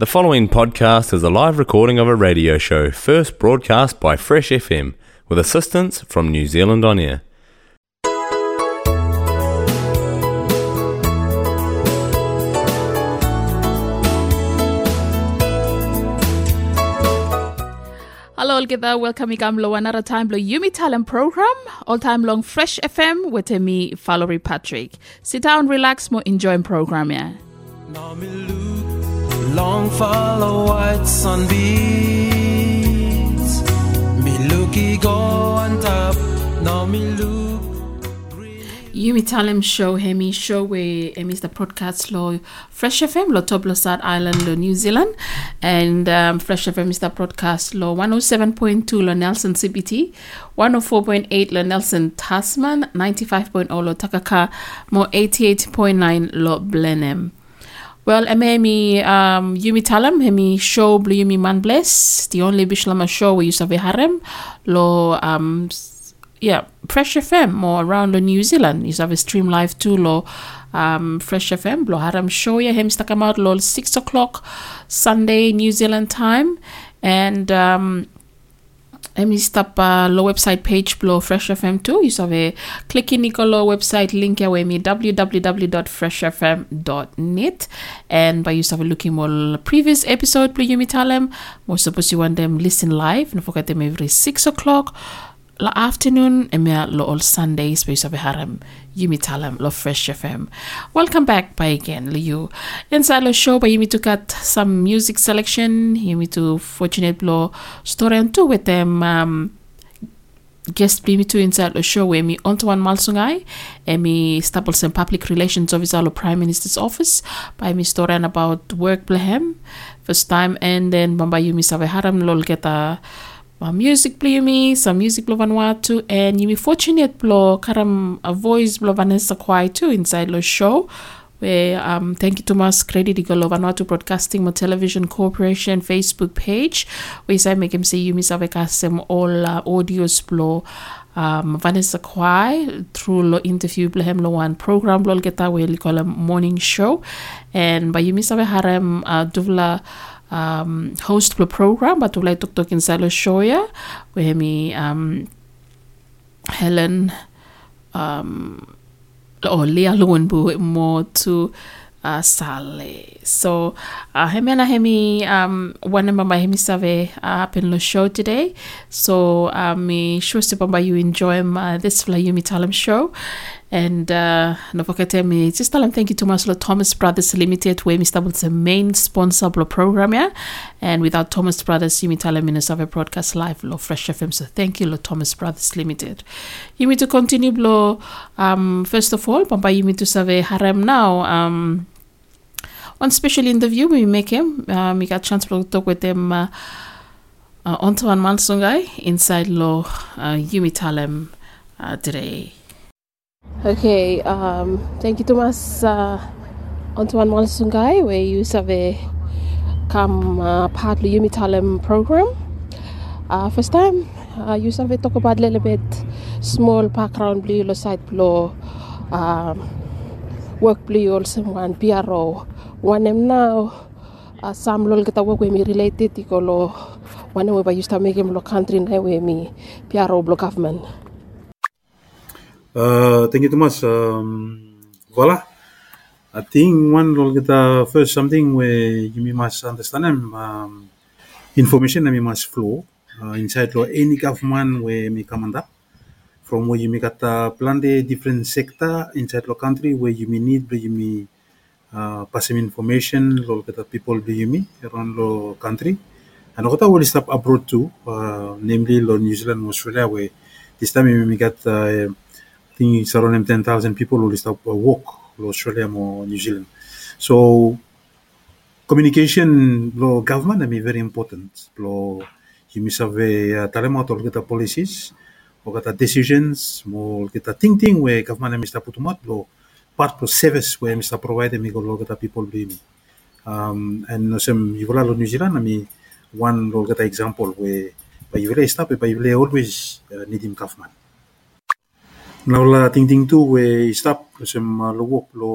The following podcast is a live recording of a radio show first broadcast by Fresh FM with assistance from New Zealand On Air. Hello altogether, welcome ikamlo another time lo Yumi Talem program, all time long Fresh FM with me Valerie Patrick. Sit down, relax, more enjoying program yeah. Long follow white sunbeams. Me looky go on top. Now me look. Yumi Talem show hemi show where hemi is the broadcast lo Fresh FM lo top lo Island lo New Zealand and um, Fresh FM is the broadcast lo 107.2 lo Nelson CBT 104.8 lo Nelson Tasman 95.0 lo Takaka mo 88.9 lo Blenheim well, emi um, Yumi Talem, hemi show Blue Yumi Man Bless, the only Bislama show we use a harem, lo um, yeah, Fresh FM or around New Zealand. Use a stream live too, lo um, Fresh FM, lo harem show ya him stuck out lo six o'clock Sunday New Zealand time, and um, Emi stop uh, lo website page below Fresh FM too. You saw a click in lo website link ya me www.freshfm.net and by you saw looking more previous episode play Yumi Talem. More suppose you want them listen live. Don't forget them every six o'clock la afternoon emia lo all Sundays by you a harem Yumi Talem lo Fresh FM. Welcome back by again you. Inside the show by Yumi to cut some music selection. Yumi to fortunate Blow story and two with them um, guest bli mi tu inside the show where me Antoine Malsungai and me Staples and Public Relations Officer of Prime Minister's Office by me story and about work blehem first time and then bamba yumi save haram lol uh, music bli mi some music blo Vanuatu and yumi fortunate blo karam a voice blo Vanessa Quai too inside the show where um, thank you to mas credit igalo Vanuatu Broadcasting mo Television Corporation Facebook page where I make him say you miss avekasem all uh, audios blo um, Vanessa Quai through lo interview blehem lo one program blo geta where call a morning show. And by you miss ave harem uh, duvla um, host program but duvla tok tok inside lo show ya where me um, Helen um, o Leah Luenbu mo to uh, Sale. So uh, hemi na hemi um one mama hemi save uh, up the show today. So uh, me sure to you enjoy uh, this Yumi Talem show. And uh, no forget me just tell them thank you to Maslo Thomas Brothers Limited where Mr. was the main sponsor of the program yeah. And without Thomas Brothers you Yumi Talem Minnesota broadcast live lo Fresh FM. So thank you lo Thomas Brothers Limited. You need to continue blow um first of all bamba you need to save harem now um one special interview we make him um, we got chance to talk with him uh, uh, Antoine Mansungai inside law uh, Yumi Talem uh, today okay um, thank you Thomas. Uh, Antoine Mansungai where you have come uh, part of the Yumi program. Uh, first time uh, you have talk about a little bit small background blue lo side blow um, work blue also one PRO one em now uh, some lol kita work with me related to lo one we by to make him lo country na we me PRO block government Uh, thank you, Thomas. Um, voila. I think one will get uh, first something where you must understand um, information that we must flow uh, inside law any government where we come up from where you make at uh, plan the different sector inside the country where you may need where you may uh, pass some information lo get people where you may around the country and what I will stop abroad too uh, namely lo New Zealand Australia where this time we may get uh, think it's around 10,000 people who stop uh, walk lo Australia or New Zealand. So communication lo government I mean very important. Lo have a talema to get policies or get decisions mo get a thing thing where government must put mat lo part of service where must provide me go lo people bini. Um, and no sem you lo New Zealand I mean one lo get example where by you stop by you always uh, need him government. Now la ting ting tu we stop. Sem lo wok lo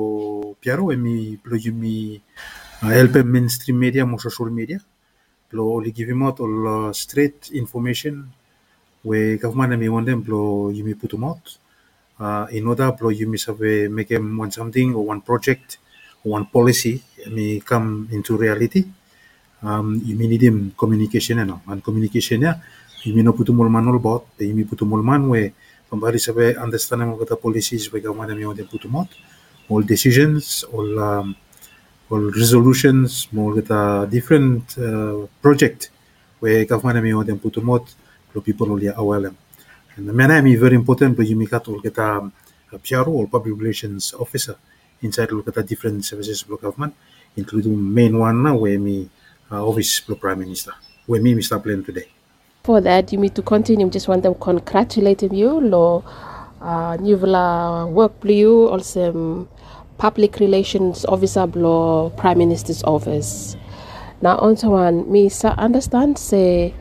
piaro e mi lo yumi help mainstream media mo social media. Lo all uh, straight information. Where government mi want you me put out. Uh, in order blo you me have make them one something or one project or one policy me come into reality. Um, you may need him communication and communication yeah you may not put them all man all about you may put them all man where somebody sabe understand what the policies where government mi want them put out all decisions all um, all resolutions more kita different uh, project. Where government mi want them put out lo people only them and the mana mi very important but you make all kita uh, PRO or public relations officer inside lo kita different services of the government including main one where me uh, office of prime minister. Where me Mr. plan today For that, you need to continue. Just want them congratulating you. Lo, uh, new vla work blue also um, public relations officer blo prime minister's office. Now on to one, me sa understand say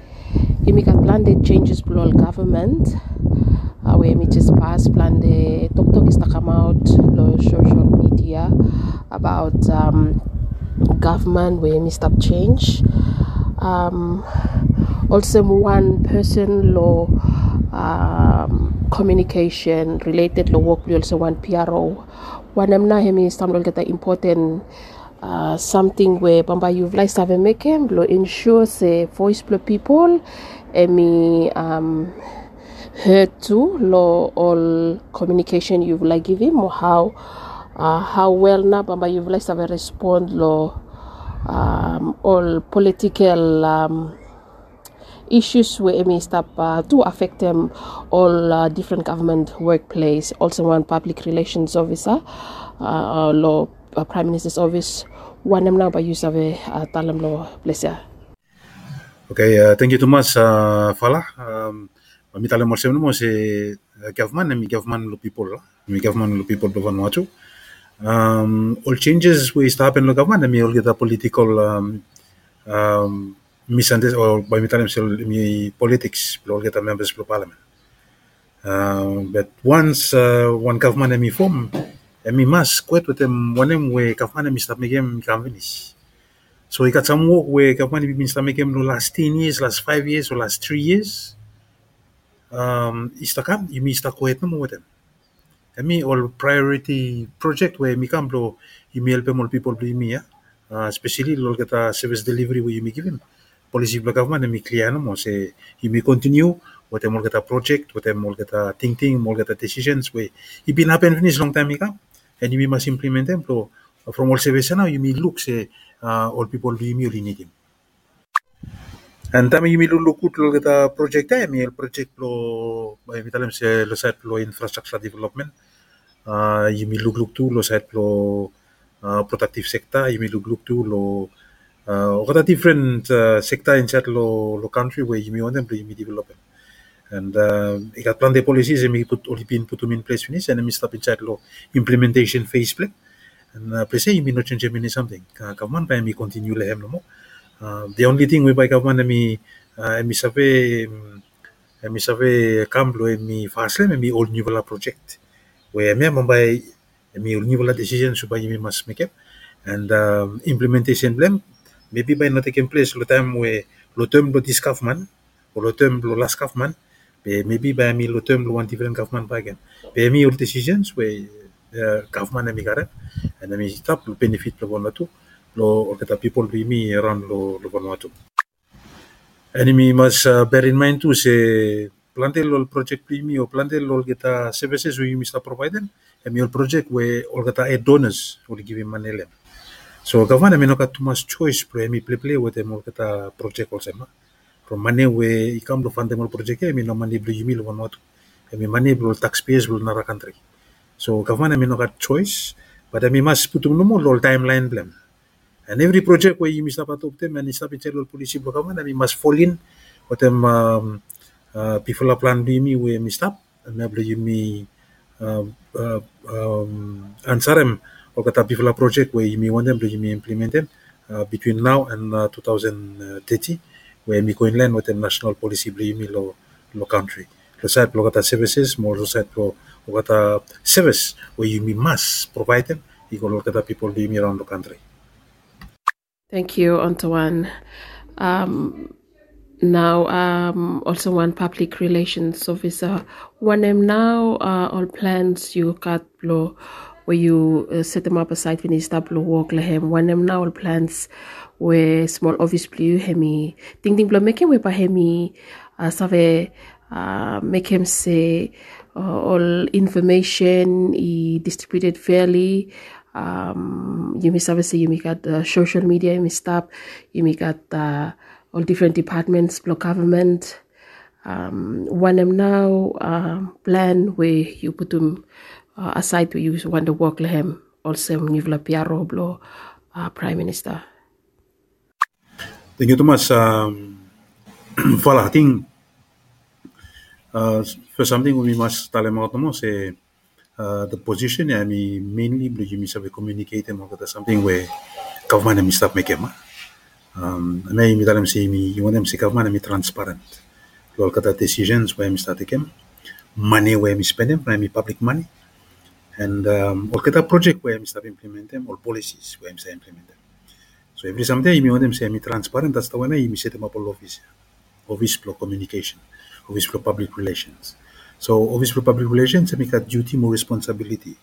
you make a plan the changes below government. Uh, where me just pass plan the talk talk is to come out lo social media about um, government where me stop change. Um, also one person law um, communication related law work we also want PRO one am na hemi stamdol kata important uh, something where bamba you've like have make him lo ensure say voice blow people emi um heard to lo all communication you've like give him or how uh, how well na bamba you've like have respond lo um, all political um, issues where may stop uh, to affect them all uh, different government workplace also one public relations officer uh, law uh, prime minister's office one am now by use of a uh, talam law ya Okay, uh, thank you too much, uh, Fala. Um, mi tala mo mo se uh, government mi government lo people. Mi government lo people do Vanuatu. Um, all changes we start in lo government mi all get a political um, um, misunderstanding or by mi tala mi politics lo all get a members of parliament. Uh, but once uh, one government mi form, mi mas kwet with them one em we government mi start game mi. So we got some work where government been start making the last 10 years, last 5 years, or last 3 years. Um, istakam, may start quite no with them. Me all priority project where me come blow, may help more people blue me, yeah? uh, especially lo get a service delivery where may give him. Policy the government and me clear no say you may continue what them all get a project, what them all get a all get a decisions where you been happen finish long time me come and you may must implement them. So from all service now you may look say uh, all people do you really need him. And tama yung milulukot lo kita project ay mi project lo may mitalem se lo site lo infrastructure development. Uh, yung milugluk tu lo site lo uh, protective sector, yung milugluk tu lo uh, o kata different uh, sector inside lo lo country where you may want them to you may develop it. And uh, ikat plan de policies and mi put only been put them in place finish and mi stop inside lo implementation phase play. And uh, say you may not change mean something. Ka kaman pa mi continue lehem no mo. Uh, the only thing we by kaman mi uh, mi sabe mi sabe camblo mi fasle mi all new project. Where mi mambay mi all new decision supaya mi mas make it. And um, implementation blem maybe by not taking place lo time where lo term lo this or lo term lo last government maybe by mi lo term lo one different by again. mi all decisions where uh, government mi karet and mi stop lo benefit lo Vanuatu lo or kata people lo mi around lo lo Vanuatu. And mi must uh, bear in mind too say plantel lo project mi o plantel lo kita services we mi stop providing and mi all project where all kata aid donors will give him money lem. So government mi no got too much choice pro mi play play with them all kata project also ma. From money where ikam lo fund them all project mi no money blo yumi lo Vanuatu. Mi money blo taxpayers blo nara country. So government may not got choice, but I mean must put no more all timeline blem. And every project where you miss up at them and stop in general policy block government, I mean must fall in what them um, uh, people are plan do me where miss up and maybe you me uh, uh, um, answer kata people project where you may want them to implement them uh, between now and uh, 2030 where me go in line with the national policy me lo lo country. Lo side lo kata services more lo side lo kata service where you must provide them you go look at the people living around the country. Thank you, Antoine. Um, now, um, also one public relations officer. One name now, uh, all plans you got blow where you uh, set them up aside when blow work lehem. One name now, all plans where small office blue hemi. Ding ding blow make him pa hemi. Uh, save, uh, make him say uh, all information is distributed fairly. Um, you may say you may got uh, social media, you may stop, you may got uh, all different departments, block government. Um, them now uh, plan where you put them uh, aside to you want to work lehem also you will Piaro blo uh, Prime Minister. Thank you, Thomas. Um, voilà, I think uh, for something we must tell about more, say uh, the position I mean mainly blue you miss communicate more that something where government mi stop make ma. Um, may mi dalam say mi you want them say government mi transparent. All Lol kata decisions where mi start taking money where mi spend them, mi public money. And um, where mi start implement them, all policies where mi start implement them. So every someday mi them say mi transparent, that's the one I mi set them up all office. Office for communication, office for public relations. So office for public relations I mi got duty more responsibility.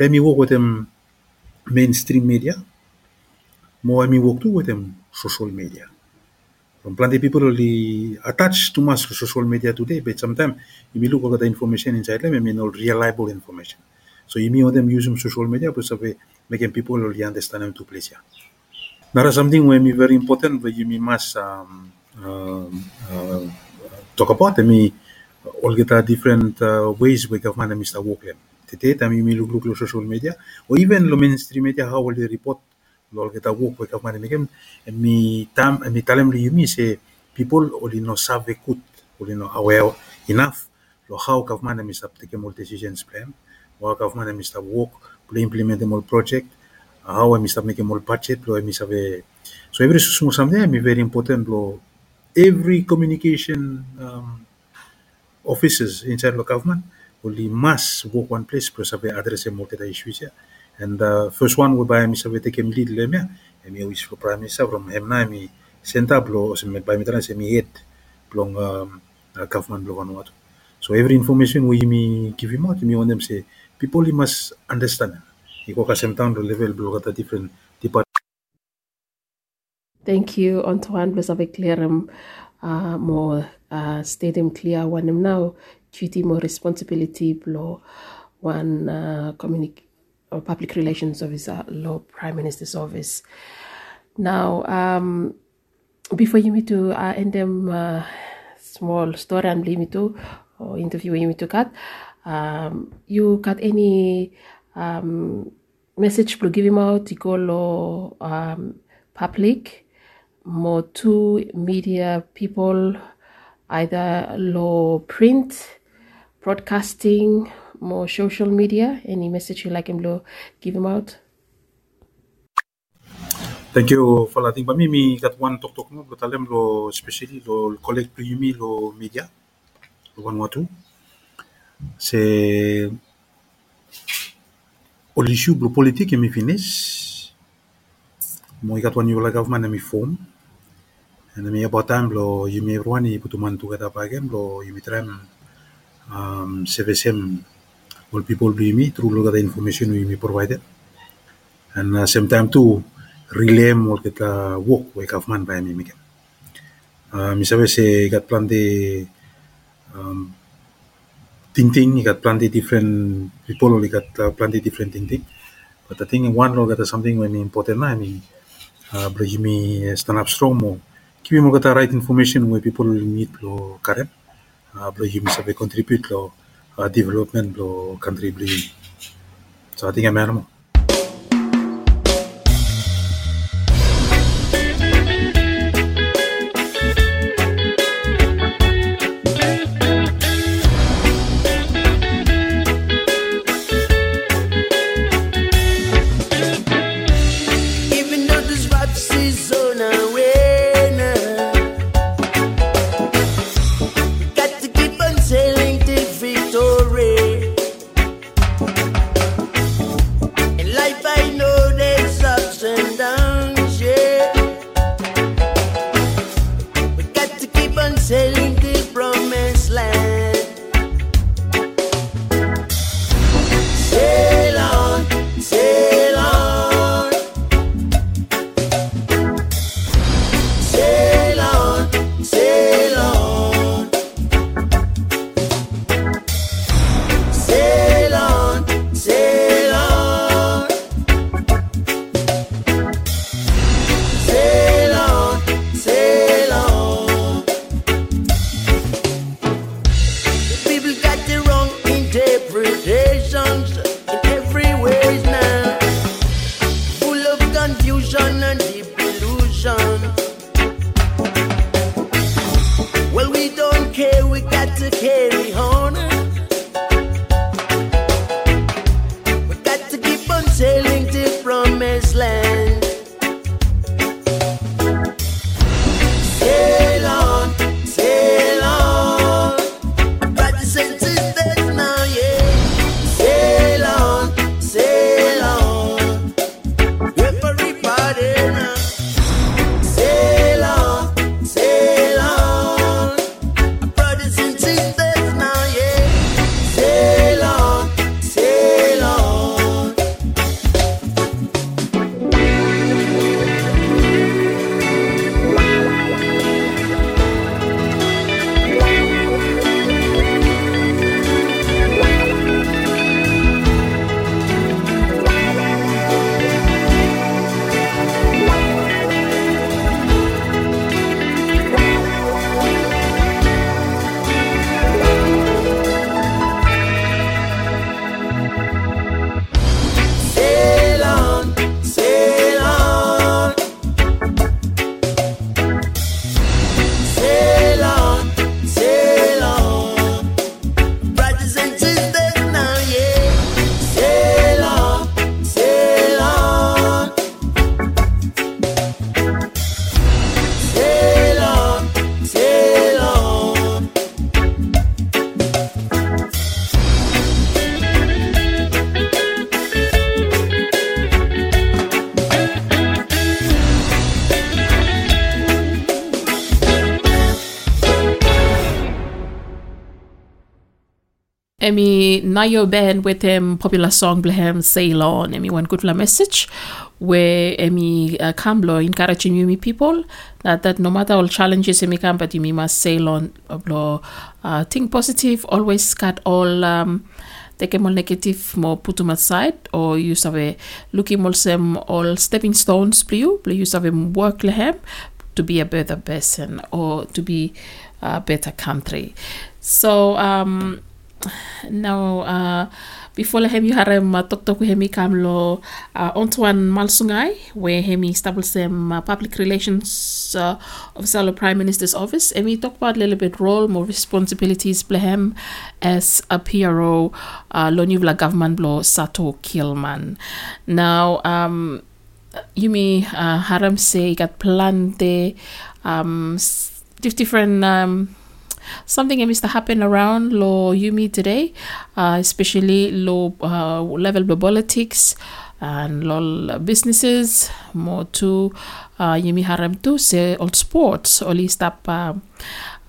Me work with them mainstream media, more I work too with them social media. From plenty people only attached too much to social media today, but sometimes you may look at the information inside them, I mean all reliable information. So you may them use them social media, but so making people only understand them to place. Yeah. Now something where me very important where you must um, um, uh, talk about. I all get a different uh, ways we government Mr. Walkland. Today, you may look look social media or even the mainstream media how will they report all get a work we government make and me tam me tell you me say people only no savvy good only no aware enough lo how government Mr. take more decisions plan how government Mr. work play implement more project how Mr. make more budget lo Mr. so every small something me very important lo every communication um, offices inside the government only must work one place because of address more the issues yeah. And uh, first one we buy me sabe take him lead le mea e mi wish for prime minister from him na mi senta blo se me buy me trans mi head blong um, uh, government blo Vanuatu. So every information we me give him out me want them say people he must understand. Iko town level blo kata different department Thank you, Antoine. Plus avec clear um, uh, more uh, stadium clear one now duty more responsibility blow one uh, communic or public relations officer law prime minister's office. Now, um, before you meet to uh, end them uh, small story and leave me to or interview you me to cut, um, you got any um, message to give him out to go law um, public more to media people, either law print, broadcasting, more social media. Any message you like him to give him out? Thank you for letting me. Me got one talk talk no, lo talem lo especially lo collect primi lo media lo one watu. Se o l'issue lo politique e mi finish. Mo got one yola government e mi form. And mi about time lo yumi everyone i putu man tu kata pagem lo yumi trem um CVSM all people be me through lo kata information we me provided. And uh, same time too relay mo kita work we government by me mikem. Uh, mi sabe se got plenty um, ting ting, you got plenty different people, you got uh, plenty different ting ting. But I think one lo got something when important na, I mean, uh, bro, me stand up strong mo. Keep mo got right information where people need lo karen. Uh, bro, me sabe contribute lo uh, development lo country bro. So I think I'm animal. Emi Nayo with him popular song Blehem Sail On. Emi one good la message where Emi uh, Kamblo encouraging Yumi people that that no matter all challenges Emi but Yumi must sail on uh, blo uh, think positive, always cut all um take all negative more put them aside or use of a looking also all stepping stones blue use of a work lehem to be a better person or to be a better country. So um now uh, before la hemi harem uh, tok tok hemi kamlo uh, Antoine Malsungai where hemi established uh, public relations uh, officer of prime minister's office and we talk about a little bit role more responsibilities blehem as a PRO uh, lo government blow Sato Kilman now um Yumi uh, Haram say got planned the um, different um, something that to happen around lo Yumi today, uh, especially low uh, level politics and lol businesses more to uh, Yumi Haram to say all sports only stop uh,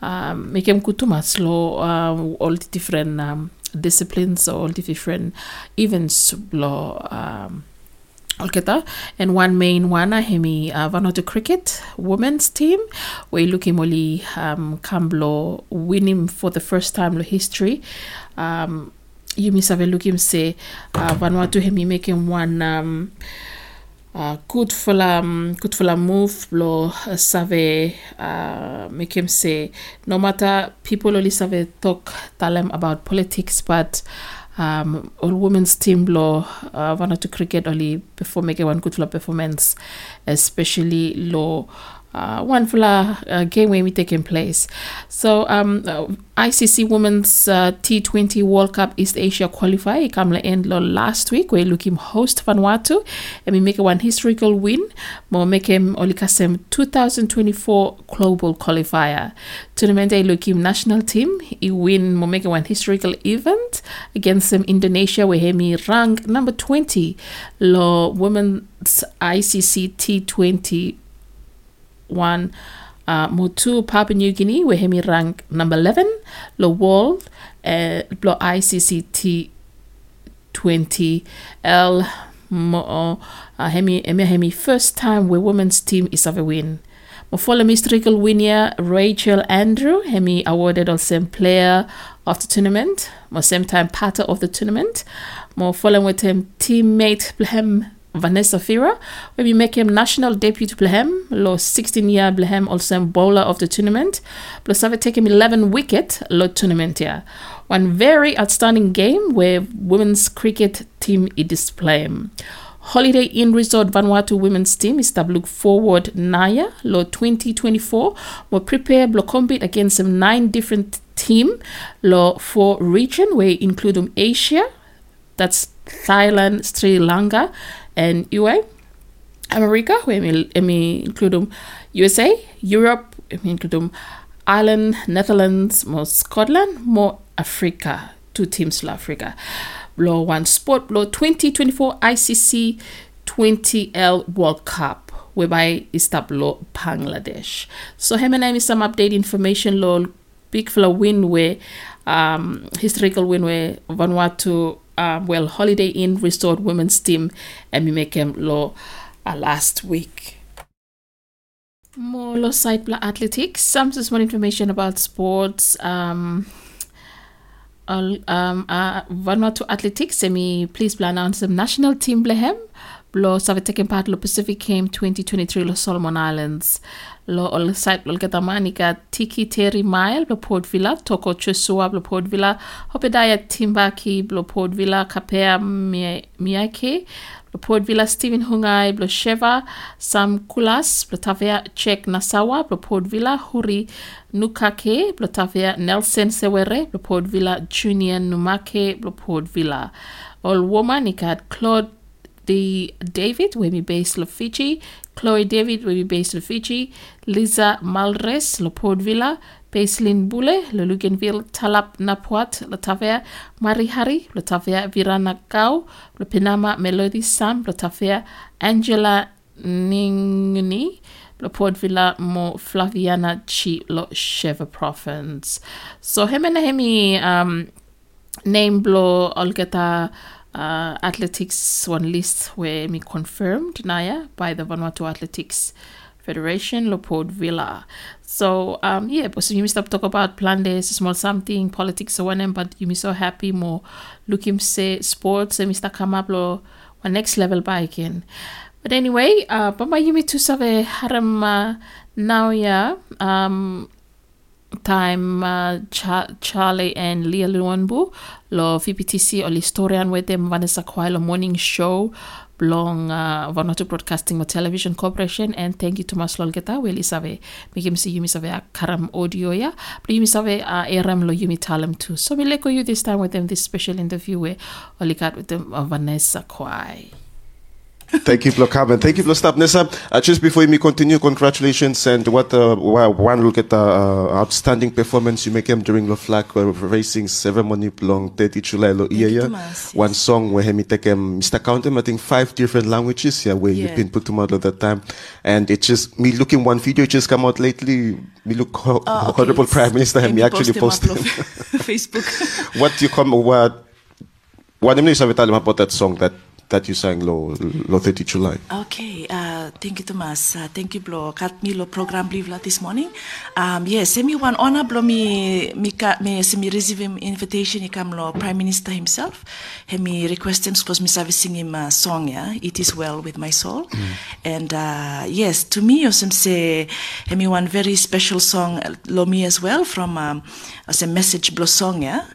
um, make them kutumas lo uh, all the different um, disciplines all the different events lo um, Olketa and one main uh, hemi uh, Vanuatu cricket women's team. We looking only um Kamblo winning for the first time in history. Um Yumi save looking say uh, Vanuatu hemi making one um uh, good for um, good for move. Lo uh, save uh, make him say no matter people only save talk tell them about politics but um, all women's team lo uh, Vanuatu cricket only perform make one good for performance especially lo uh, one for uh, game where we taking place. So um, uh, ICC Women's uh, T20 World Cup East Asia qualifier end lo last week where looking host Vanuatu and we make one historical win more make him olikasem 2024 global qualifier tournament ay looking national team he win more make one historical event against them Indonesia where he rank number 20 lo women's ICC T20 one uh, Motu Papua New Guinea where hemi rank number 11 lo world uh, lo ICCT 20 L mo uh, hemi hemi hemi first time where women's team is of a win. Mo follow mystical winner Rachel Andrew hemi awarded also player of the tournament mo same time part of the tournament. Mo follow with him teammate him Vanessa Fira, we make him national debut to Blehem, lo 16 year Blehem also bowler of the tournament, plus have taken 11 wicket lo tournament here. One very outstanding game where women's cricket team is display. Holiday Inn Resort Vanuatu women's team is look forward Naya lo 2024 will prepare block compete against nine different team lo for region where include Asia, that's Thailand, Sri Lanka, and UA. America, where we, we include um, USA, Europe, we include um, Ireland, Netherlands, more Scotland, more Africa, two teams to Africa. Blow one sport, blow 2024 ICC 20L World Cup, whereby is Bangladesh. So, him and I some update information, lo big fella win where um, historical win where Vanuatu uh, well Holiday Inn Resort Women's Team and we make them law uh, last week. More law side athletics. Some just more information about sports. Um, all, um, uh, Vanuatu Athletics, semi please plan announce them national team blehem. Lo save taking part lo Pacific Game 2023 lo Solomon Islands. lo o le site lo le katamanika tiki teri mai lo podvila toko chusua lo podvila hopedaia timbaki lo podvila kapea miake lo podvila Stephen Hungai lo sheva Sam Kulas lo tavea Jack Nasawa lo podvila Huri Nukake lo tavea Nelson Sewere lo podvila Junior Numake lo podvila Olwoma ni ka Claude the David, where we based lo Fiji, Chloe David, where we based lo Fiji, Lisa Malres, lo Port Vila, Paislin Bule, lo Luganville, Talap Napuat, lo Tafea, Mari Hari, lo Tafea, Virana Gau, lo Penama Melody Sam, lo Tafea, Angela Ningni, lo Port Vila, mo Flaviana Chi, lo Shefa Province. So, hemi hemi, um, name blow Olgeta uh, athletics one list where me confirmed Naya by the Vanuatu Athletics Federation, Leopold Villa. So um yeah, but so you must talk about plan days, small something, politics or whatever, but you me so happy more looking say sports and Mr. come up lo one next level again. But anyway, uh Bamba Yumi to save haram now yeah um time uh, Cha- Charlie and Leah Luanbu lo VBTC o historian with them Vanessa Kwailo morning show belong uh, Vanuatu Broadcasting or Television Corporation and thank you to Mas Lolgeta we save make him see yumi save a karam audio ya. But yumi save a eram lo yumi talam too. So we leko you this time with them this special interview where olikat with them uh, Vanessa Quai Thank you, Blokab, and thank you, Blostap. Nessa, uh, just before we continue, congratulations and what uh, one look at the uh, outstanding performance you make him during the flag uh, racing ceremony long 30 July lo you, One song where he take him Mr. Count him, I think five different languages yeah where you've Yeah. been put out at that time, and it just me looking one video it just come out lately. Me look ho- Oh, okay. honorable Prime Minister him me actually posted. Facebook. what you come what what name is about that song that that you sang lo lo 30 July. Okay, uh, thank you, Thomas. Uh, thank you, Blo. Kat mi lo program blivla this morning. Um, yes, semi one honor blo mi mi ka mi semi receive him invitation he come lo Prime Minister himself. He me request him suppose me servicing him a song yeah. It is well with my soul. And uh, yes, to me osem say he me one very special song lo me as well from um, as a message blo song yeah.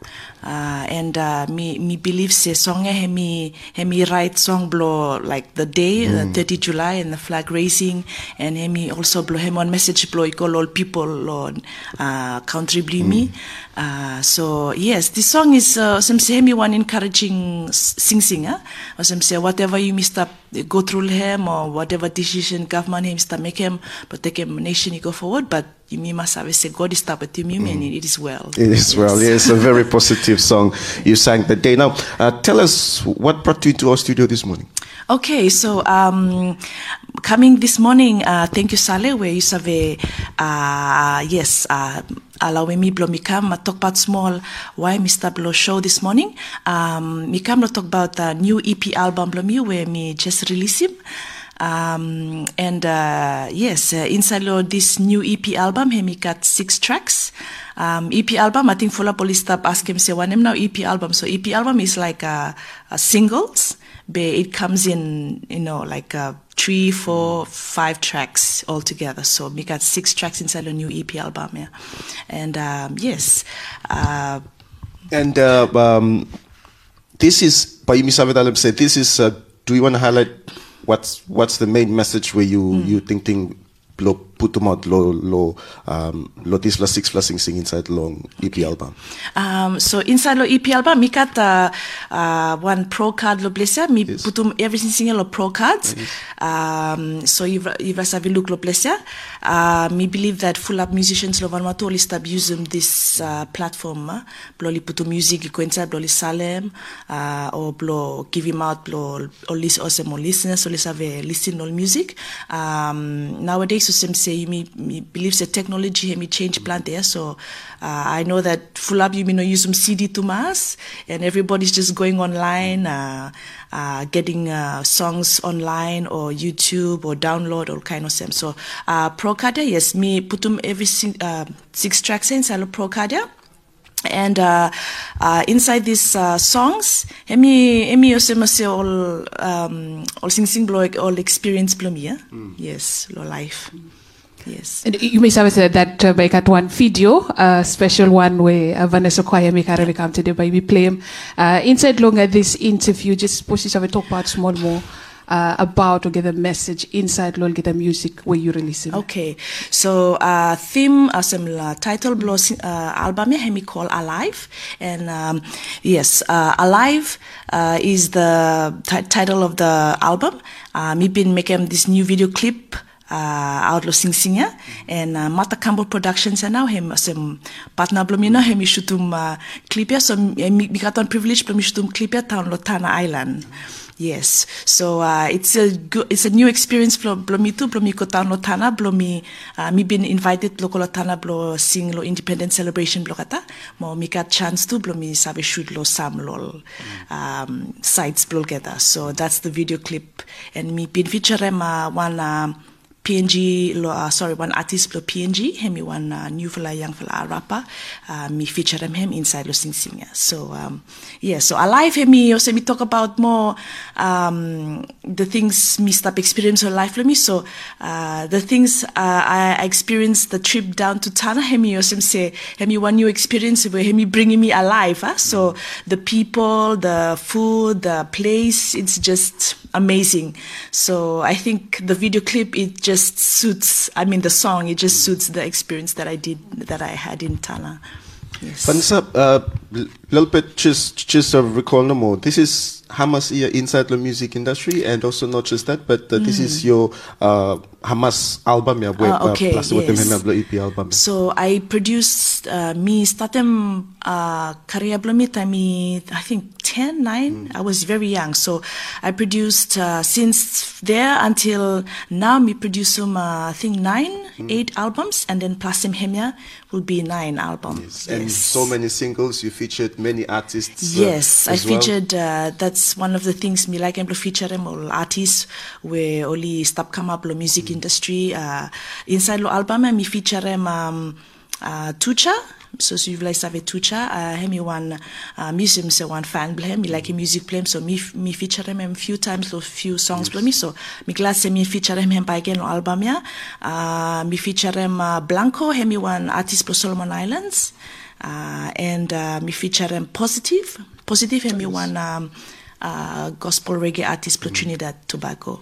Uh, and uh, me me believe se song he me he me write song blow like the day uh, 30 July and the flag raising and he me also blow him one message blow I call all people on uh, country blue me. Uh, so yes this song is uh, some say me one encouraging sing singer or some say whatever you missed up go through him or whatever decision government him start make him but take him nation you go forward. But you me must have say God is with you and it is well It is well, yes, a very positive song you sang that day. Now, uh, tell us what brought you into our studio this morning. Okay, so um, coming this morning, uh, thank you, Saleh, where you have a, uh, yes, uh, me blow me come uh, talk about small why Mr. Blow show this morning. Um, me come to talk about the new EP album blow me where me just release him. Um, and uh, yes, uh, inside lo this new EP album, he got six tracks. Um, EP album, I think Fula Police stop ask him say one now EP album. So EP album is like uh, uh, singles, but it comes in you know like uh, three, four, five tracks altogether. So we got six tracks inside the new EP album, yeah. And um, yes, uh, And uh, um, this is, Bayumi Savedalim said, this is, uh, do you want to highlight what's what's the main message where you, hmm. you think, think lo putumot lo lo um lo this la six plus sing sing inside long EP album. Um, so inside lo EP album, mi kat uh, uh, one pro card lo blessia, mi putum every single lo pro cards. Um, so if if I have look lo blessia, uh, me believe that full up musicians lo Vanuatu only start using this uh, platform. Uh, blo li putum music go inside blo li salem, uh, or blo give him out blo or listen or listeners or have a listen all music. Um, nowadays, so some say me, me believes the technology me change plant there. So uh, I know that full up you may not use some CD to mass, and everybody's just going online, uh, uh, getting uh, songs online or YouTube or download all kind of them. So uh, Procadia, yes, me put them every sing, uh, six tracks in, so Procadia. And uh, uh, inside these uh, songs, emi emi also must say all um, all sing sing blow all experience blow me, yeah? yes, lo life, yes. And you may have said that uh, by got one video, a special one where uh, Vanessa Kwaya make her come today by we play him. Uh, inside longer this interview, just suppose you have a talk about small more uh, about or get a message inside lol get the music where you release him. Okay, so uh, theme as uh, title blow uh, album here me call Alive, and um, yes, uh, Alive uh, is the ti- title of the album. Uh, me been making this new video clip. Uh, outlo sing singer and uh, Mata Campbell Productions and now him some partner blom him shutum uh, clip ya so mi mi katon privilege blom shutum clip ya town Lotana Island. Yes. So uh, it's a good, it's a new experience for blo mi tu blo mi ko tano tana blo uh, mi been invited blo ko la blo sing lo independent celebration blo kata. Mo mi got chance to blo mi sabe shoot lo sam lo um, sites blo kata. So that's the video clip. And me been feature ma one uh, PNG lo uh, sorry one artist lo PNG hemi one uh, new fella young fella rapper uh, me feature him him inside lo sing sing yeah. so um, yeah so alive hemi also me talk about more um, the things me stop experience of life lo me so uh, the things uh, I experienced the trip down to Tanna hemi also say hemi one new experience where hemi bringing me alive huh? so the people the food the place it's just amazing. So I think the video clip it just suits I mean the song it just suits the experience that I did that I had in Tanna yes. Uh, little bit just just uh, recall no more. This is Hamas here inside the music industry, and also not just that, but uh, this is your uh, Hamas album, yeah, where, Ah, okay, uh, plus with yes. them EP album. So I produced uh, me started uh, career blomit I mean I think 10 9 I was very young. So I produced uh, since there until now me produce some uh, I think 9 8 albums and then plus him hemia will be 9 albums. And so many singles, you featured many artists. uh, Yes, I as well. featured. Uh, that's one of the things me like. I'm feature all artists where only stop come up lo music Mm. industry. Uh, inside lo album me feature um, uh, Tucha. So si vous savez Tucha, uh, hemi one uh, museum se one fan blame me like a music blame. So me me feature him a few times lo few songs blame me. So me glad se me feature him by again album ya. Uh, me feature him uh, Blanco hemi one artist pro Solomon Islands uh, and uh, me feature them positive positive and me one um, uh, gospel reggae artist from Trinidad Tobago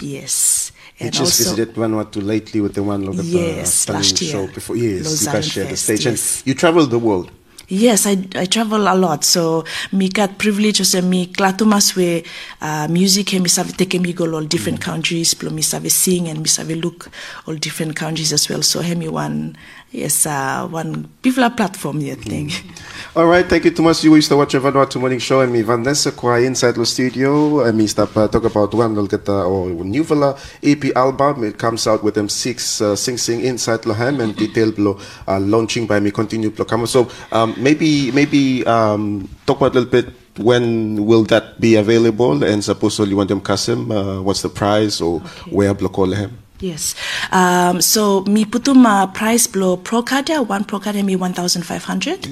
yes, You and just also visited Vanuatu lately with the one look at Yes, the last year. show before. Yes, you Lausanne guys shared the stage, yes. and you traveled the world. Yes, I, I travel a lot. So me got privilege also me klatumas we uh, music and me save take me go all different countries, plus me save sing and me save look all different countries as well. So me one yes uh, one people platform yeah thing. All right, thank you too much. You used to watch Vanuatu Morning Show and me Vanessa kwa inside the studio and me stop uh, talk about one at the or new Villa EP album. It comes out with them six uh, sing sing inside Lohem and detail blow uh, launching by me continue blow come. So um, maybe maybe um, talk about a little bit when will that be available and suppose you want them Kasim, uh, what's the price or where block all Lohem? Yes. Um, so mi putum uh, price blow pro one pro cardia mi one thousand five hundred.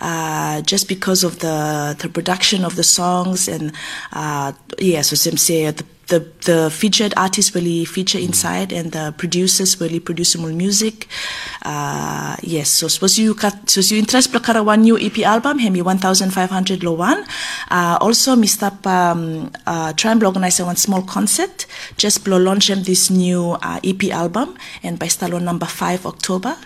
Uh, just because of the the production of the songs and uh, yeah, so some say the the the featured artists really feature inside and the producers really produce more music. Uh, yes, so suppose you cut so you interest block one new EP album, hemi one thousand five hundred low one. Uh, also Mr. um, uh, try and organize one small concert just blow launch him this new uh, EP album and by stalo number five October.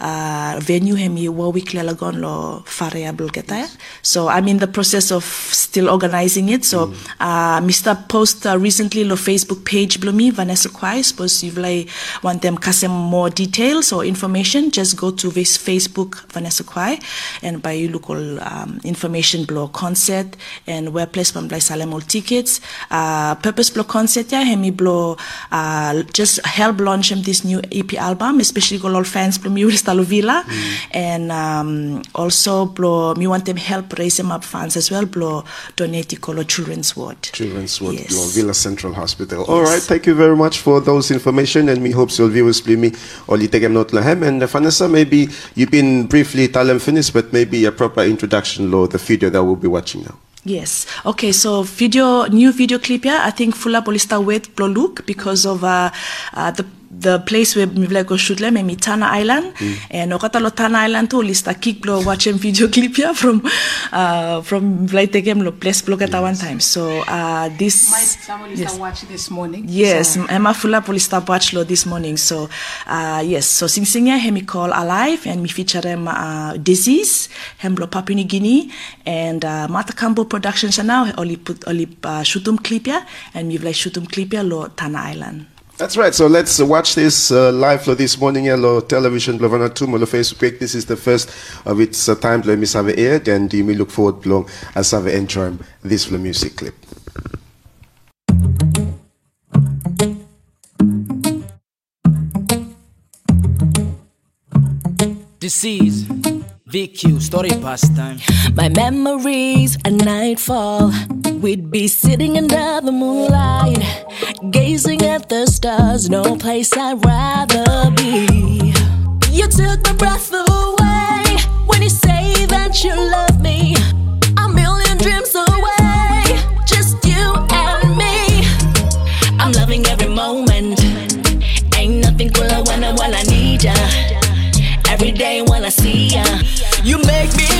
Uh, venue hemi Warwick Le Lagon lo variable getaya. So I'm in the process of still organizing it. So uh, Mr. Post uh, recently lo Facebook page blow me Vanessa Quai. Suppose you like want them custom more details or information, just go to this Facebook Vanessa Quai and by you look all um, information blow concert and where place from like Salem all tickets. Uh, purpose blow concert yeah hemi blow uh, just help launch him this new EP album, especially go all fans blow me Stalo Vila and um, also blow me want them help raise them up funds as well blow donate to Colo Children's Ward. Children's Ward, Yes. Law Vila Central Hospital. All right, thank you very much for those information, and we hope your viewers play me or take not lahem. And uh, Vanessa, maybe you've been briefly talent finished, but maybe a proper introduction, Law, the video that we'll be watching now. Yes. Okay. So video, new video clip here. I think Fula Polista wait blow look because of uh, uh, the the place where mi vle shoot le me Tanna Island and okata lo Tanna Island to lista kick blow watch him video clip here from uh, from vle take him lo place blow at one time. So uh, this Someone yes. watch this morning. Yes, So- Emma Fula Polista Bachelor this morning. So, uh, yes, so Sing Singer, hemi call Alive, and me feature him uh, Disease, hemblo Papua New Guinea, and uh, Mata Kambo Productions now, only put only uh, Shutum Clipia, and me like Shutum Clipia lo Tanna Island. That's right. So let's watch this uh, live this morning, Hello Television, Blavana on Facebook. This is the first of its uh, time, Let me Have Air, and you may look forward to as Have Enjoy this music clip. Disease VQ, story pastime. My memories at nightfall. We'd be sitting under the moonlight, gazing at the stars. No place I'd rather be. You took my breath away when you say that you love me. A million dreams away, just you and me. I'm loving every moment. Ain't nothing cooler when I, when I need ya. Every day when I see ya, you make me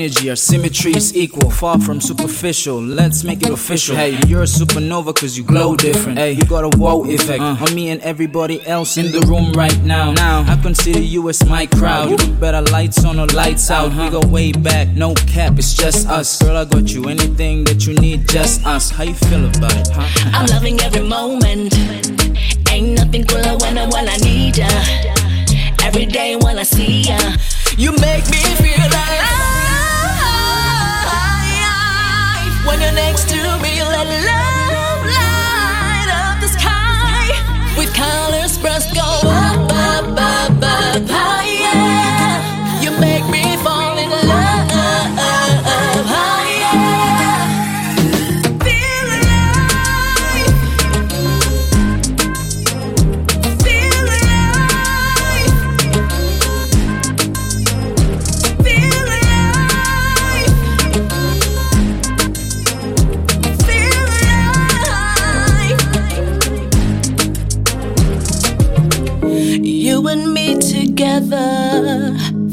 energy, our symmetry is equal, far from superficial. Let's make it official. Hey, you're a supernova cause you glow different. Hey, you got a wow effect Uh. on me and everybody else in the room right now. Now, I consider you as my crowd. You better lights on or lights out. We go way back, no cap, it's just us. Girl, I got you anything that you need, just us. How you feel about it, huh? I'm loving every moment. Ain't nothing cooler when I, when I need ya. Every day when I see ya, you make me feel love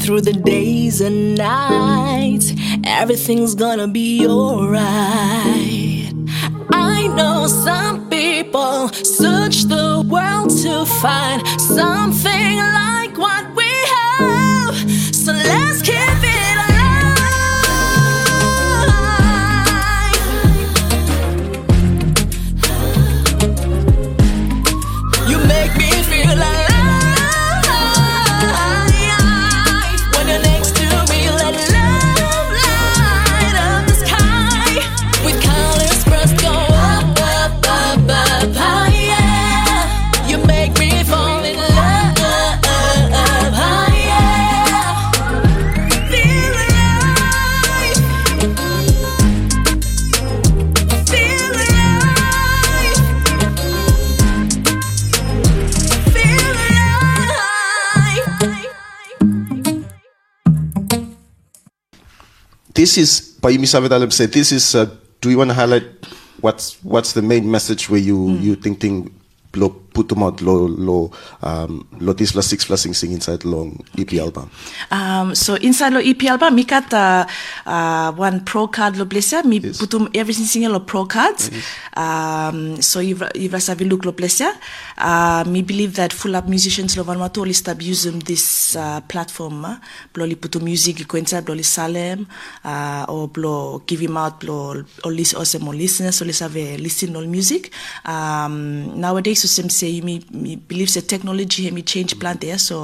through the days and nights. Everything's gonna be alright. I know some people search the world to find something like This is, Pak Yumi Savitalam said, this is, uh, do you want to highlight what's what's the main message where you, you think thing lo puto mo lo lo um lo this la six la sing sing inside long EP album. Um, so inside lo EP album, mi kat uh, uh, one pro card lo blesya, mi putum everything single lo pro cards. Um, so if if sabi look lo blesya, uh, me believe that full up musicians lo Vanuatu li stab using this uh, platform, uh, blo li putu music li kwenza blo li salem, uh, or blo give him out blo or listen more listeners so li save listen all music. Um, nowadays so some say me me believe the technology me change plant there so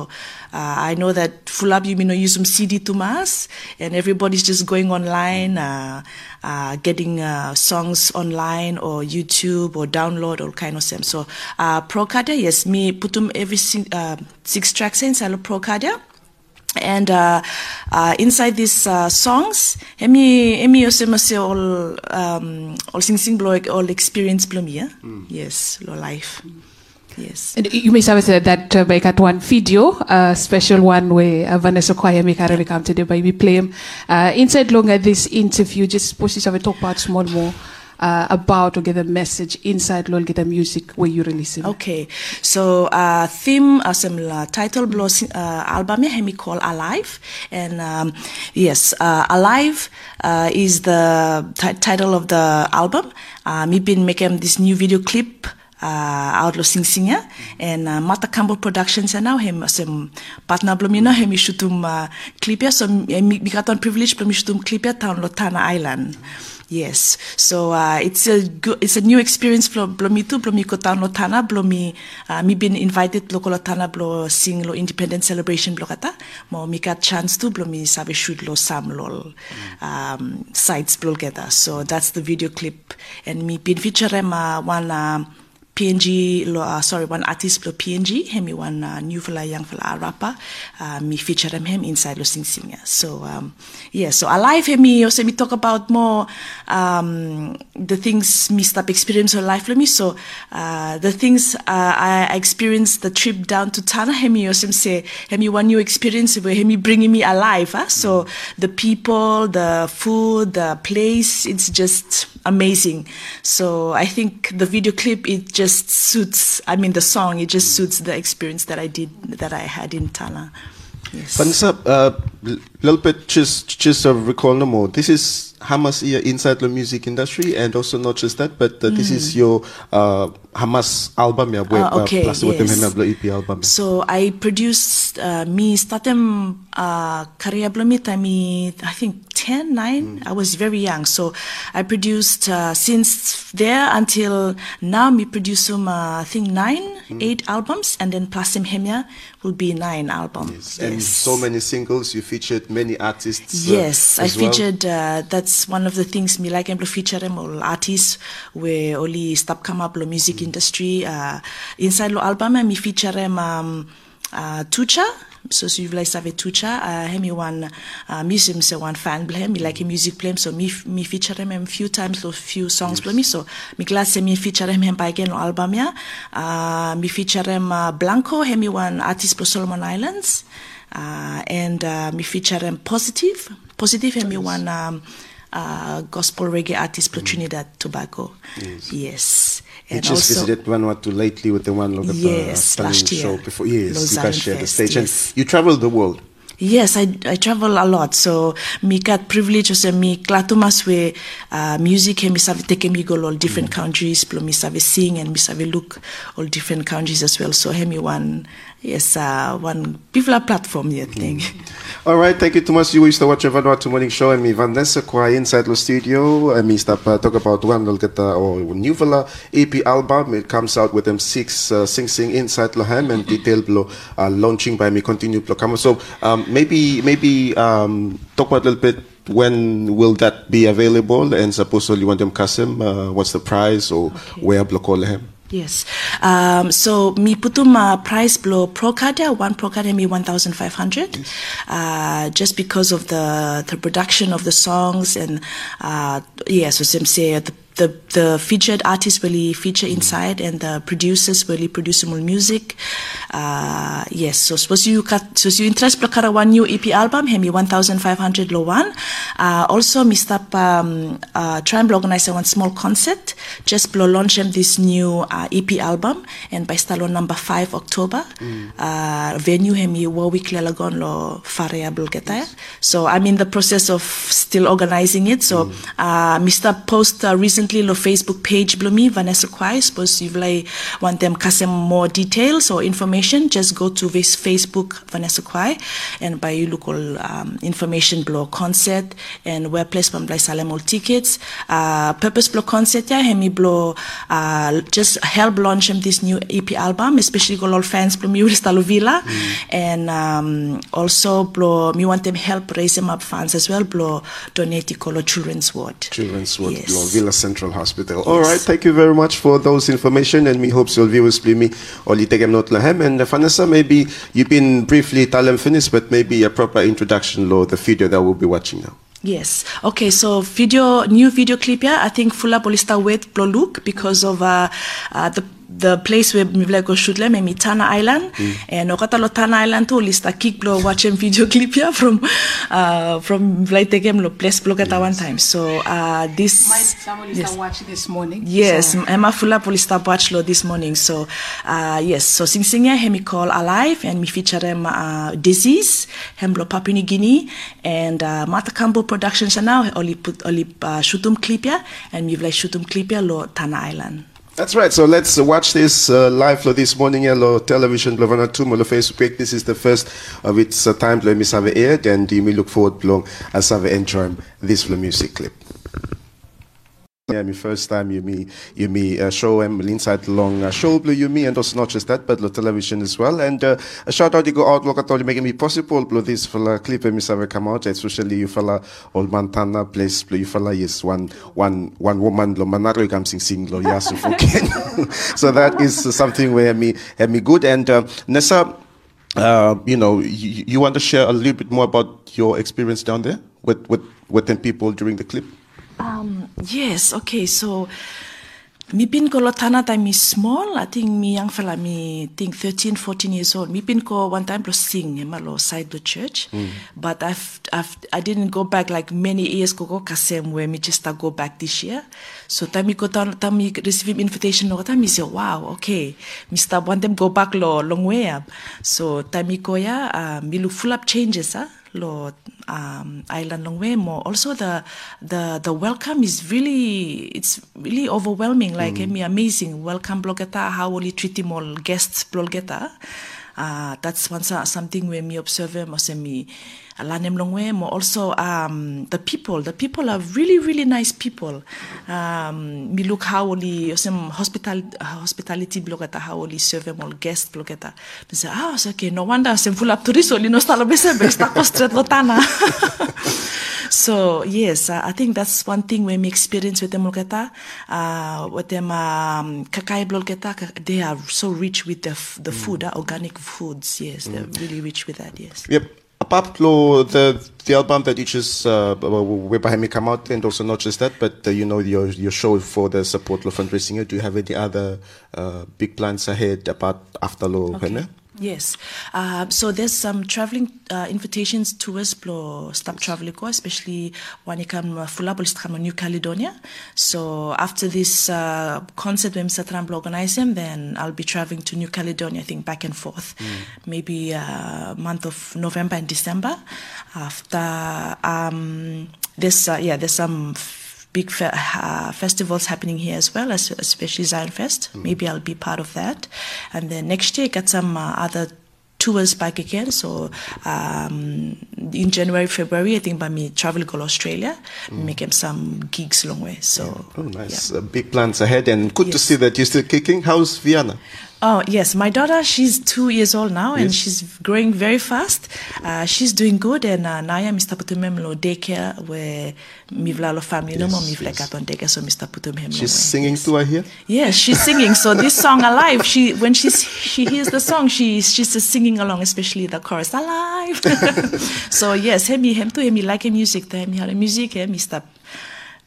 uh, I know that full up you may not use some CD to mass and everybody's just going online uh, uh, getting uh, songs online or YouTube or download all kind of them so uh, Procadia yes me put them every sing, uh, six tracks inside Procadia and uh, uh, inside these uh, songs, emi emi say all um, all sing sing blow all experience blow me, yeah? yes, lo life, yes. And you may have said that uh, by got one video, a special one where uh, Vanessa Kwaya make currently come today by we play him. Uh, inside longer this interview, just to have a talk about small more uh, about or get a message inside lo get a music where you release it. Okay, so uh, theme as um, la title blo uh, album hemi call Alive, and um, yes, uh, Alive uh, is the ti- title of the album. Uh, me been making this new video clip. Uh, and uh, Mata Campbell Productions and now him sem partner belum ina hemi shutum uh, clip ya so mi mi katon privilege belum shutum clip ya town lo Tanna Island. Yes, so uh, it's a good, it's a new experience for belum itu belum ikut tahun lo tanah belum mi uh, mi been invited lo kalau tanah belum sing lo independent celebration belum kata mau mi kat chance tu belum mi sabe shoot lo sam lo um, sites belum kata so that's the video clip. And mi been feature ma one uh, PNG lo uh, sorry one artist lo PNG hemi one uh, new fella young fella rapper uh, me feature him him inside lo sing singer so um, yeah so alive hemi also me talk about more um, the things me stop experience of life lo me so uh, the things uh, I I experienced the trip down to Tanna hemi also say hemi one new experience where hemi bringing me alive huh? so the people the food the place it's just amazing. So I think the video clip it just suits I mean the song it just suits the experience that I did that I had in Tanna yes. Vanessa, uh, a little bit just just uh, recall no more. This is Hamas here inside the music industry, and also not just that, but uh, this is your uh, Hamas album, yeah, where, Mm. Ah, okay, uh, plus with them yes. the EP album. So I produced uh, me started uh, career I think 10 9 I was very young so I produced uh, since there until now me produce um, uh, I think 9 8 albums and then plus hemia will be 9 albums And so many singles, you featured many artists. uh, Yes, I well. featured. Uh, that's one of the things me like. I'm feature them all artists where only stop come up lo music Mm. industry. Uh, inside lo album me feature them um, uh, Tucha. So you've like save Tucha. Uh, hemi one uh, museum se one fan blame. Me like a music blame. So me me feature him a few times lo few songs blame me. So me glad se me feature him by again album ya. Uh, me feature him uh, Blanco. Hemi one artist pro Solomon Islands uh, and uh, me feature um, Positive. Positive and me one um, uh, gospel reggae artist pro Trinidad Tobago. Yes. You And just also, visited Vanuatu lately with the one look at Yes, the last year. show before. Yes, you Lausanne guys shared the stage, yes. and you traveled the world. Yes, I, I travel a lot. So me got privilege also me klatumas where uh, music and me save take me go all different countries, plus me save sing and me save look all different countries as well. So me one yes uh, one people platform yeah thing. All right, thank you too much. You used to watch Vanuatu morning show, and me Vanessa Quai inside the studio, and me stop uh, talk about one little get or new vela EP album. It comes out with them six uh, sing sing inside Lohem and detail blow uh, launching by me continue blow come. So um, maybe maybe um, talk about a little bit. When will that be available? And suppose you want them Kasim, uh, what's the price or where block all Lohem? Yes. Um, so mi putum uh, price blow pro yeah, one pro me one thousand five hundred. Uh, just because of the the production of the songs and uh, yeah, so some say the the the featured artists really feature inside and the producers really produce more music. Uh, yes, so suppose you cut so you interest block one new EP album, hemi one thousand five hundred low one. Uh, also Mr. um, uh, try and organize one small concert just blow launch them this new uh, EP album and by stalo number five October. Uh, venue hemi Warwick Le Lagon lo variable getaya. So I'm in the process of still organizing it. So uh, Mr. Post uh, recently lo Facebook page blow me Vanessa Quai. Suppose you like want them custom more details or information, just go to this Facebook Vanessa Quai and buy you look all um, information blow concert and where place from Salem all tickets. Uh, purpose blow concert yeah hemi blow uh, just help launch him this new EP album, especially go all fans blow me with Stalo Vila and um, also blow me want them help raise them up funds as well blow donate to Colo Children's Ward. Children's Ward, Law Vila Central Hospital. All right, thank you very much for those information, and we hope your viewers play me or take not lahem. And uh, Vanessa, maybe you've been briefly talem finished, but maybe a proper introduction, law the video that we'll be watching now. Yes. Okay. So video, new video clip here. I think Fula Bolista wait blow look because of uh, uh, the the place where mi vle go shoot le me mi Tanna Island and o kata lo Tanna Island tu lista kick blo watch em video clip ya from uh, from vle take em lo place blo kata one time so uh, this Somebody yes. watch this morning. Yes, Emma Fula Polista Bachelor this morning. So, uh, yes, so Sing Singa hemi call alive and me feature them uh, disease, hemblo Papua New Guinea and uh, Mata Campbell Productions now only put only uh, shutum clipia and me like shutum clipia lo Tanna Island. That's right. So let's watch this uh, live this morning yellow television lo vana tu mo lo Facebook. This is the first of its uh, time mi save aired and you may look forward long as have enjoy this music clip. Yeah, my first time you me you me uh, show him inside long uh, show blue you me and also not just that but the television as well. And uh, a shout out you go out look at all you making me possible blue this fella clip me have come out especially you fella old Montana place blue you fella is one one one woman lo manaro kam sing sing lo fuken so that is something where me me good. And uh, Nessa uh, you know you, you want to share a little bit more about your experience down there with with with them people during the clip Um, yes, okay, so mi pin ko lo tana time mi small, I think mi young fella mi think 13, 14 years old. Mi pin ko one time lo sing ema lo side the church. But I've, I've I didn't go back like many years ko ko kasem where mi just go back this year. So time mi ko tam tam mi receive invitation lo time mi say wow, okay. Mi start want them go back lo long way up. So time mi ko ya uh, mi look full up changes ah lo um, island longwe mo. Also the the the welcome is really it's really overwhelming. Like mm. amazing. Welcome blogeta how will you treat him all guests blogeta? Uh, that's one so- something where me observe mo se mi alanem longwe mo also um, the people. The people are really really nice people. Um, how only some hospital hospitality blogeta how only serve guests blogeta me say ah so okay no wonder sem full up tourist only no stalo bese be sta kostret lotana so yes uh, i think that's one thing when me experience with them blogeta uh, with them um, kakai blogeta they are so rich with the f- the food uh, organic foods. Yes they're really rich with that yes. Yep. Apart from the the album that you just uh, where behind me come out, and also not just that, but uh, you know your your show for the support of fundraising. Do you have any other uh, big plans ahead apart after lo? Okay. Yes. Uh, so there's some traveling uh, invitations towards Blo Stop Traveling, especially when you come uh, Fulabol come New Caledonia. So after this uh, concert when Satram Blo organize them, then I'll be traveling to New Caledonia, I think back and forth. Maybe uh, month of November and December. After um, this, uh, yeah, there's some big fe- uh, festivals happening here as well, as, especially Zion Fest. Maybe I'll be part of that. And then next year, I got some uh, other tours back again. So um, in January, February, I think by me travel go to Australia, making some gigs long way. So Oh, nice. Uh, big plans ahead, and good to see that you're still kicking. How's Vienna? Oh yes, my daughter. She's two years old now, and she's growing very fast. Uh, she's doing good, and uh, Naya Mr. Putum lo daycare where mivla lo family no more Yes, mivla yes. on daycare, so Mr. Putum him. She's singing too, I hear. Yes, she's singing. So this song alive. She when she's she hears the song, she she's just singing along, especially the chorus alive. so yes, hemi hem to hemi like a music. To hemi music. Hemi stop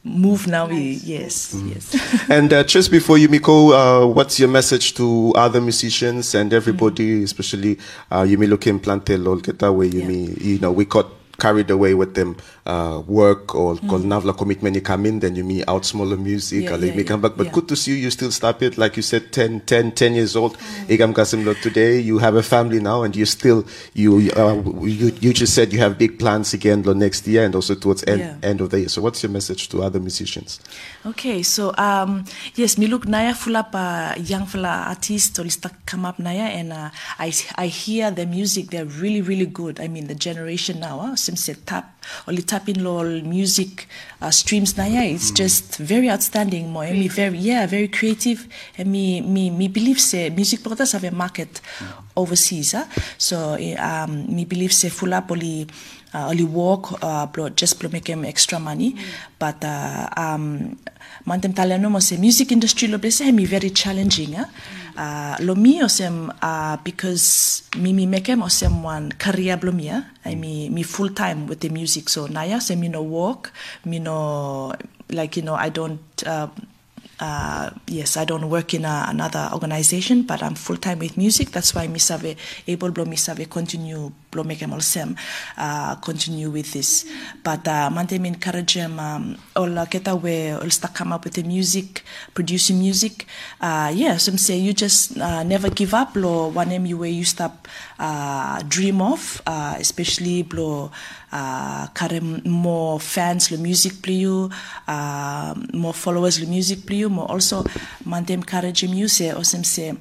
move now. we Yes, yes. and uh, just before you, Miko, uh, what's your message to other musicians and everybody, especially uh, you may look in Plante Lolketa, where you Yeah. you know, we got carried away with them uh, work or called Navla commitment you come in, then you may out smaller music Yeah, yeah, may come back. But good to see you, you still stop it. Like you said, 10, 10, 10 years old. Igam Kasim Lord, today you have a family now and you still, you, uh, you, you just said you have big plans again next year and also towards end, end of the year. So what's your message to other musicians? Okay, so um, yes, me look naya full up uh, young fella artist or come up naya and uh, I I hear the music they're really really good. I mean the generation now, uh, sim se tap or tap in lol music uh, streams naya. It's just very outstanding. Mo me very yeah very creative and me me me believe say music brothers have a market overseas. Uh? So eh, um, me believe say full up only uh, only work uh, just blo make him extra money but uh, um, mantem taleno mo se music industry lo blese mi very challenging eh? Uh, lo mi osem uh, because mi mi make him osem one career blo mi eh? I mi mi full time with the music so naya se mi no work mi no like you know I don't uh, uh, yes, I don't work in a, another organization, but I'm full time with music. That's why mi save able blo mi save continue blo make em all sem uh, continue with this. But uh, mante mi encourage them um, all keta we all start come up with the music, producing music. Uh, yeah, some say you just uh, never give up. Blo one em you way you stop uh, dream of, uh, especially blo uh, more fans le music pliu, uh, more followers le music pliu, more also mandem encourage music or some say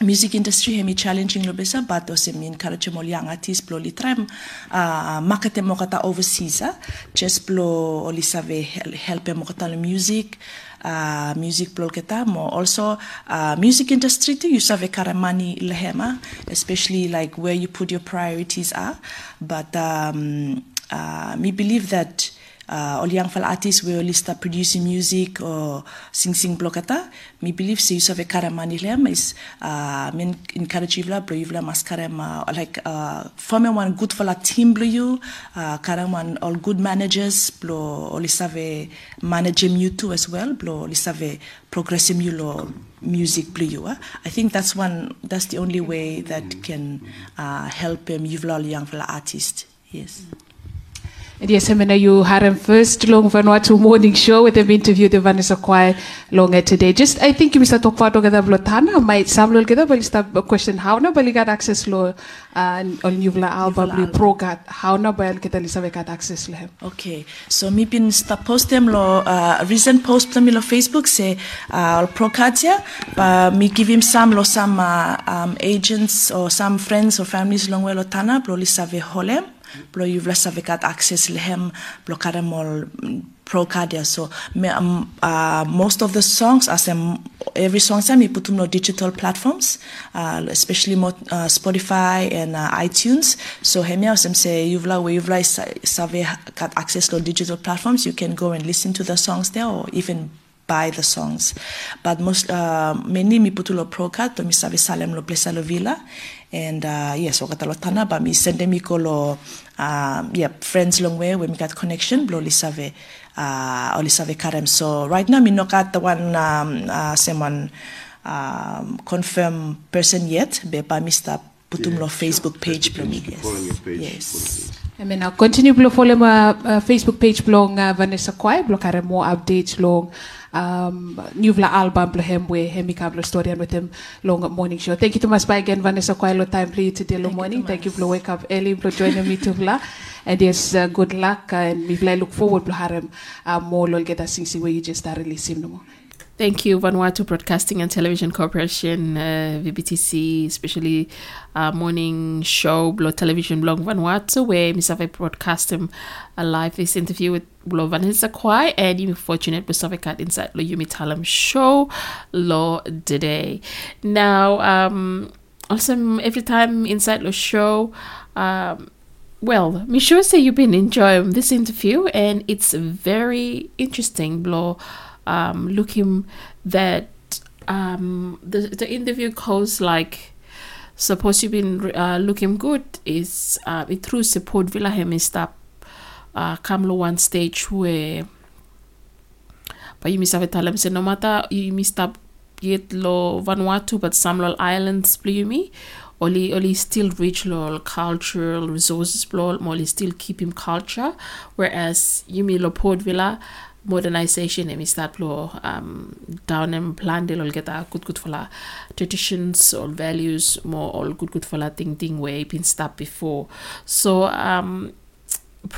music industry hemi challenging lo besa but ose mi encourage mo young artist blo li tram uh, market mo kata overseas just blo oli save hel- help mo kata le music uh, music blo kata mo. Also uh, music industry too you save kara money lehema especially like where you put your priorities are. But um, uh, me believe that uh, all young fala artists will only start producing music or sing sing blokata me believe se you have kara mani lem is uh, men encourage you blo you mas uh, like uh, form one good fala team blo you uh, one all good managers blo only save manage you too as well blo only have progressive you lo music blue you uh. I think that's one that's the only way that can uh, help um, you all young fala artist yes And yes, Emina, you had him first long Vanuatu morning show with him interview the Vanessa Quai longer today. Just, I think you must talk about the Blotana, might some little get but start a question how na bali got access lo uh, on Nuvla album, li pro got, how na bali kita lisa got access lo him. Okay, so mi bin sta post them lo uh, recent post them lo Facebook say uh, pro katia, but me give him some lo some uh, um, agents or some friends or families long lo tana lo lisa ve holem. Save kat access lehem blo kare mol pro kadia so me, um, uh, most of the songs as um, every song time we put on digital platforms uh, especially mo, uh, Spotify and uh, iTunes. So hemia sem say you vla we vla save kat access to digital platforms you can go and listen to the songs there or even buy the songs. But most uh, mainly mi putulo pro kat to mi save salem lo plesa lo villa and uh, yes wakata lo tana ba mi sende mi ko lo uh, yeah friends long way when we got connection blo li save uh, o li save karem. So right now mi no got the one um, uh, someone um, confirm person yet be ba mr sta putum lo Facebook page blo mi yes. yes. I mean, I'll continue to follow my uh, Facebook page blog uh, Vanessa Quai, blog are more updates long um, new vla album blo hem we hemi kablo story with him long morning show. Thank you to much bye again Vanessa Quai lo time for you today lo morning. Thank you for wake up early for joining me to vla. And yes, uh, good luck uh, and we look forward to harem uh, more lo get us sing where you just start releasing no more. Thank you, Vanuatu Broadcasting and Television Corporation, uh, VBTC, especially uh, morning show, Blog Television Blog Vanuatu, where Misave broadcast him a live this interview with Lo Vanessa Quai, and you fortunate Misave Cat inside Lo Yumi Talem show, Lo Today. Now, um, also every time inside Lo show, um, well, me sure say you've been enjoying this interview, and it's very interesting, Blo um, looking that um, the the interview goes like suppose you've been uh, looking good is uh, it through support Villa Hemistap uh, Kamlo one stage where but you miss have tell say no matter you miss up yet lo Vanuatu but some islands blue me. Only only still rich lo cultural resources blow only still keep him culture. Whereas you me lo Port Vila modernization emi start lo um, down and plan de lol geta good good for la traditions or values more all good good for la thing thing where been start before. So um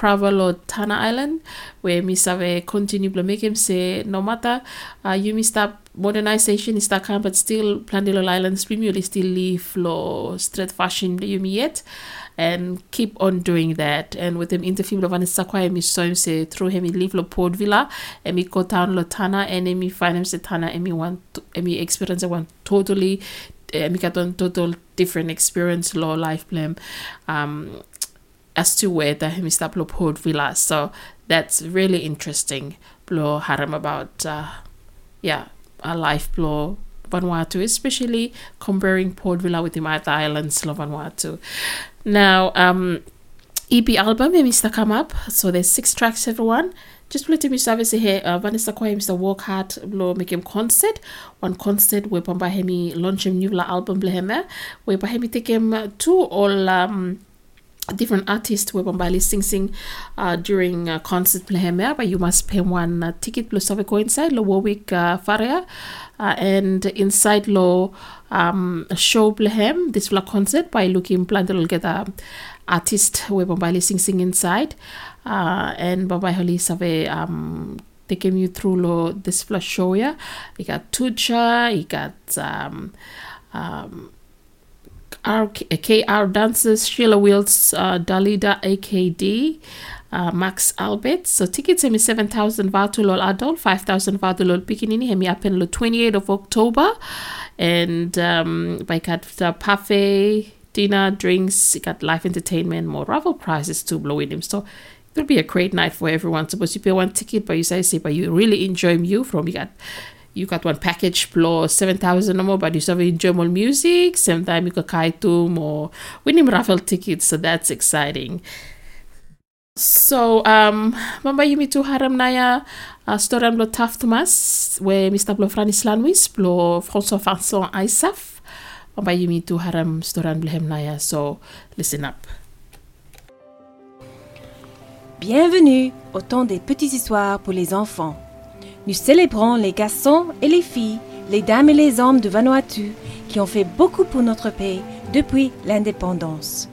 lo Tanna Island where mi save continue blo make him say no matter uh, you stop modernization is that but still Plandelo Islands premier still live lo street fashion you mi yet and keep on doing that. And with him interview lo Vanessa Quai mi so him say through him he live lo and me go down lo Tanna and him say Tanna and want and me experience one totally uh, me got one total different experience lo life plan um as to where the him stop lo Vila. So that's really interesting. Blow haram about uh, yeah a life blow Vanuatu, especially comparing Port Vila with the other islands of Vanuatu. Now, um, EP album, to come up. So there's six tracks, everyone. just let me service here uh, Vanessa kwa Mr. Walk Hard lo make him concert one concert we pamba hemi launch him new album bleheme we pa hemi take him to all um different artists we pamba sing sing uh, during uh, concert bleheme but you must pay one uh, ticket plus have go inside lo Warwick uh, Faria uh, and inside lo um show blehem this vlog concert by looking plan to get a artist we pamba sing sing inside uh, and Baba Holi Save um taking you through lo this flash show yeah. You got Tucha, you got um um R- KR dancers, Sheila Wills, uh, Dalida AKD, uh, Max Albert. So tickets hemi 7,000 Vatulol adult, 5,000 Vatulol Pikinini, hemi happen lo 28th of October. And um, by the parfait, dinner, drinks, you got live entertainment, more raffle prizes to blow in him. So it'll be a great night for everyone. Suppose you pay one ticket, but you say, say, but you really enjoy you from you got you got one package plus seven thousand or more, but you still enjoy more music. Same time you got kaitum or winning raffle tickets, so that's exciting. So um mamba yumi tu haram naya uh, story am lo Taft Mas where Mr. Blo Franis Lanwis blo François Vincent Aissaf mamba yumi tu haram story am blehem naya so listen up. Bienvenue au temps des petites histoires pour les enfants. Nous célébrons les garçons et les filles, les dames et les hommes de Vanuatu qui ont fait beaucoup pour notre pays depuis l'indépendance.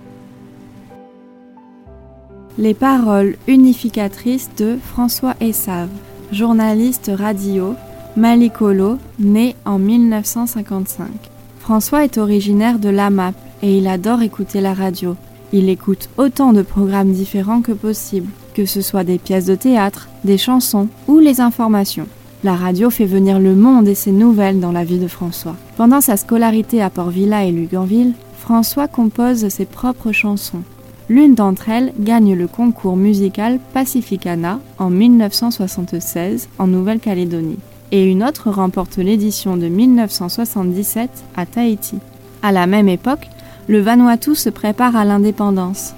Les paroles unificatrices de François Essave, journaliste radio, Malikolo, né en 1955. François est originaire de l'AMAP et il adore écouter la radio. Il écoute autant de programmes différents que possible, que ce soit des pièces de théâtre, des chansons ou les informations. La radio fait venir le monde et ses nouvelles dans la vie de François. Pendant sa scolarité à Port-Villa et Luganville, François compose ses propres chansons. L'une d'entre elles gagne le concours musical Pacificana en 1976 en Nouvelle-Calédonie et une autre remporte l'édition de 1977 à Tahiti. À la même époque, le Vanuatu se prépare à l'indépendance.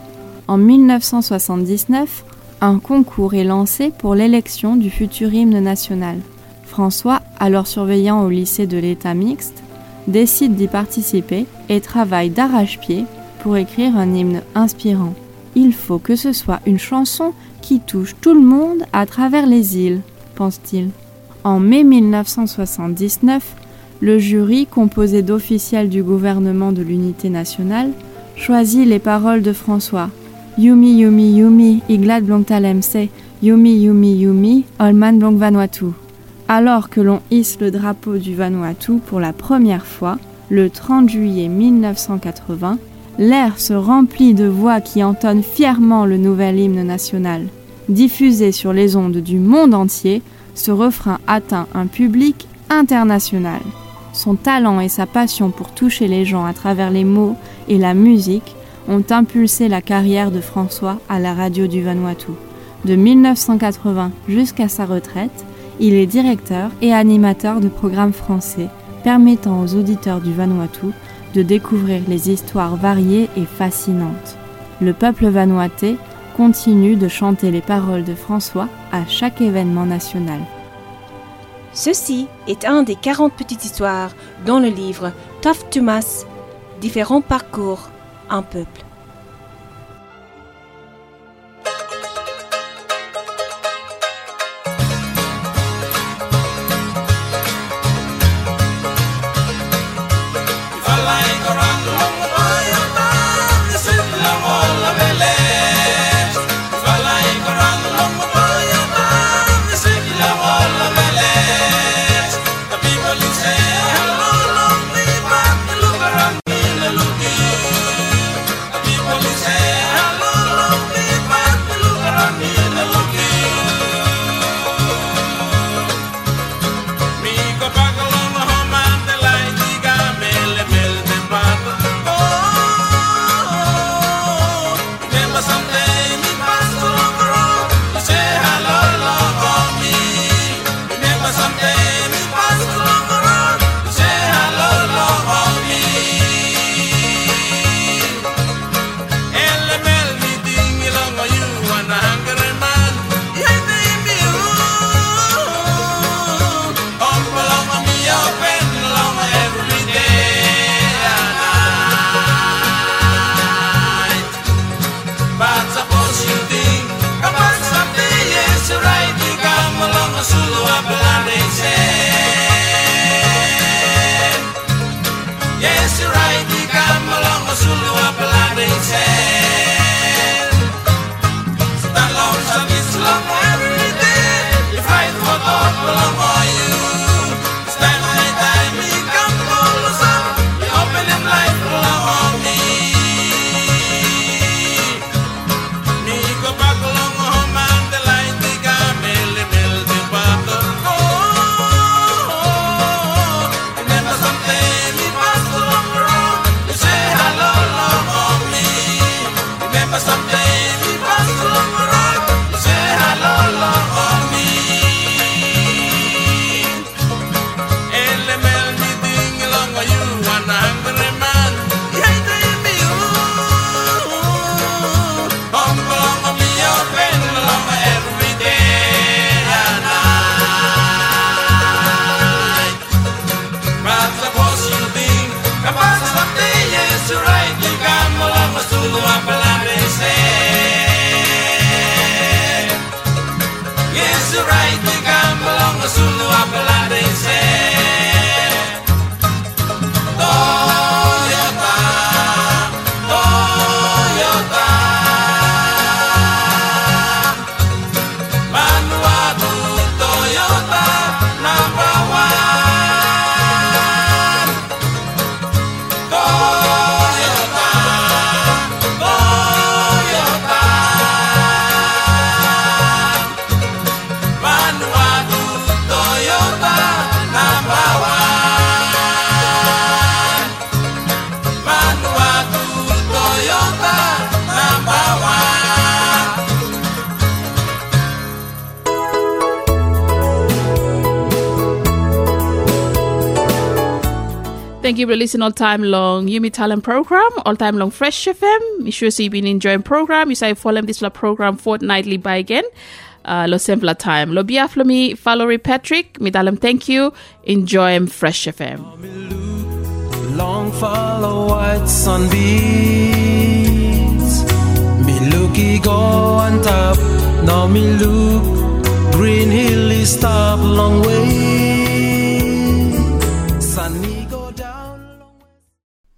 En 1979, un concours est lancé pour l'élection du futur hymne national. François, alors surveillant au lycée de l'État mixte, décide d'y participer et travaille d'arrache-pied pour écrire un hymne inspirant. Il faut que ce soit une chanson qui touche tout le monde à travers les îles, pense-t-il. En mai 1979, le jury, composé d'officiels du gouvernement de l'unité nationale, choisit les paroles de François. Yumi Yumi Yumi, Iglad Blongtalemse, Yumi Yumi Yumi, Olman Blong Vanuatu. Alors que l'on hisse le drapeau du Vanuatu pour la première fois, le 30 juillet 1980, l'air se remplit de voix qui entonnent fièrement le nouvel hymne national. Diffusé sur les ondes du monde entier, ce refrain atteint un public international. Son talent et sa passion pour toucher les gens à travers les mots et la musique ont impulsé la carrière de François à la radio du Vanuatu. De 1980 jusqu'à sa retraite, il est directeur et animateur de programmes français permettant aux auditeurs du Vanuatu de découvrir les histoires variées et fascinantes. Le peuple vanuatais continue de chanter les paroles de François à chaque événement national. Ceci est un des 40 petites histoires dans le livre Tough différents parcours, un peuple. You listening all time long Yumi Talem program, all time long Fresh FM. Make sure you've been enjoying program. You say follow this program fortnightly by again. Uh, lo simpler time. Lo bia flomi follow Patrick. Mi dalem thank you. Enjoy Fresh FM. Long follow white sunbeams. Me looky go on top. Now me look. Green hill is stop long way.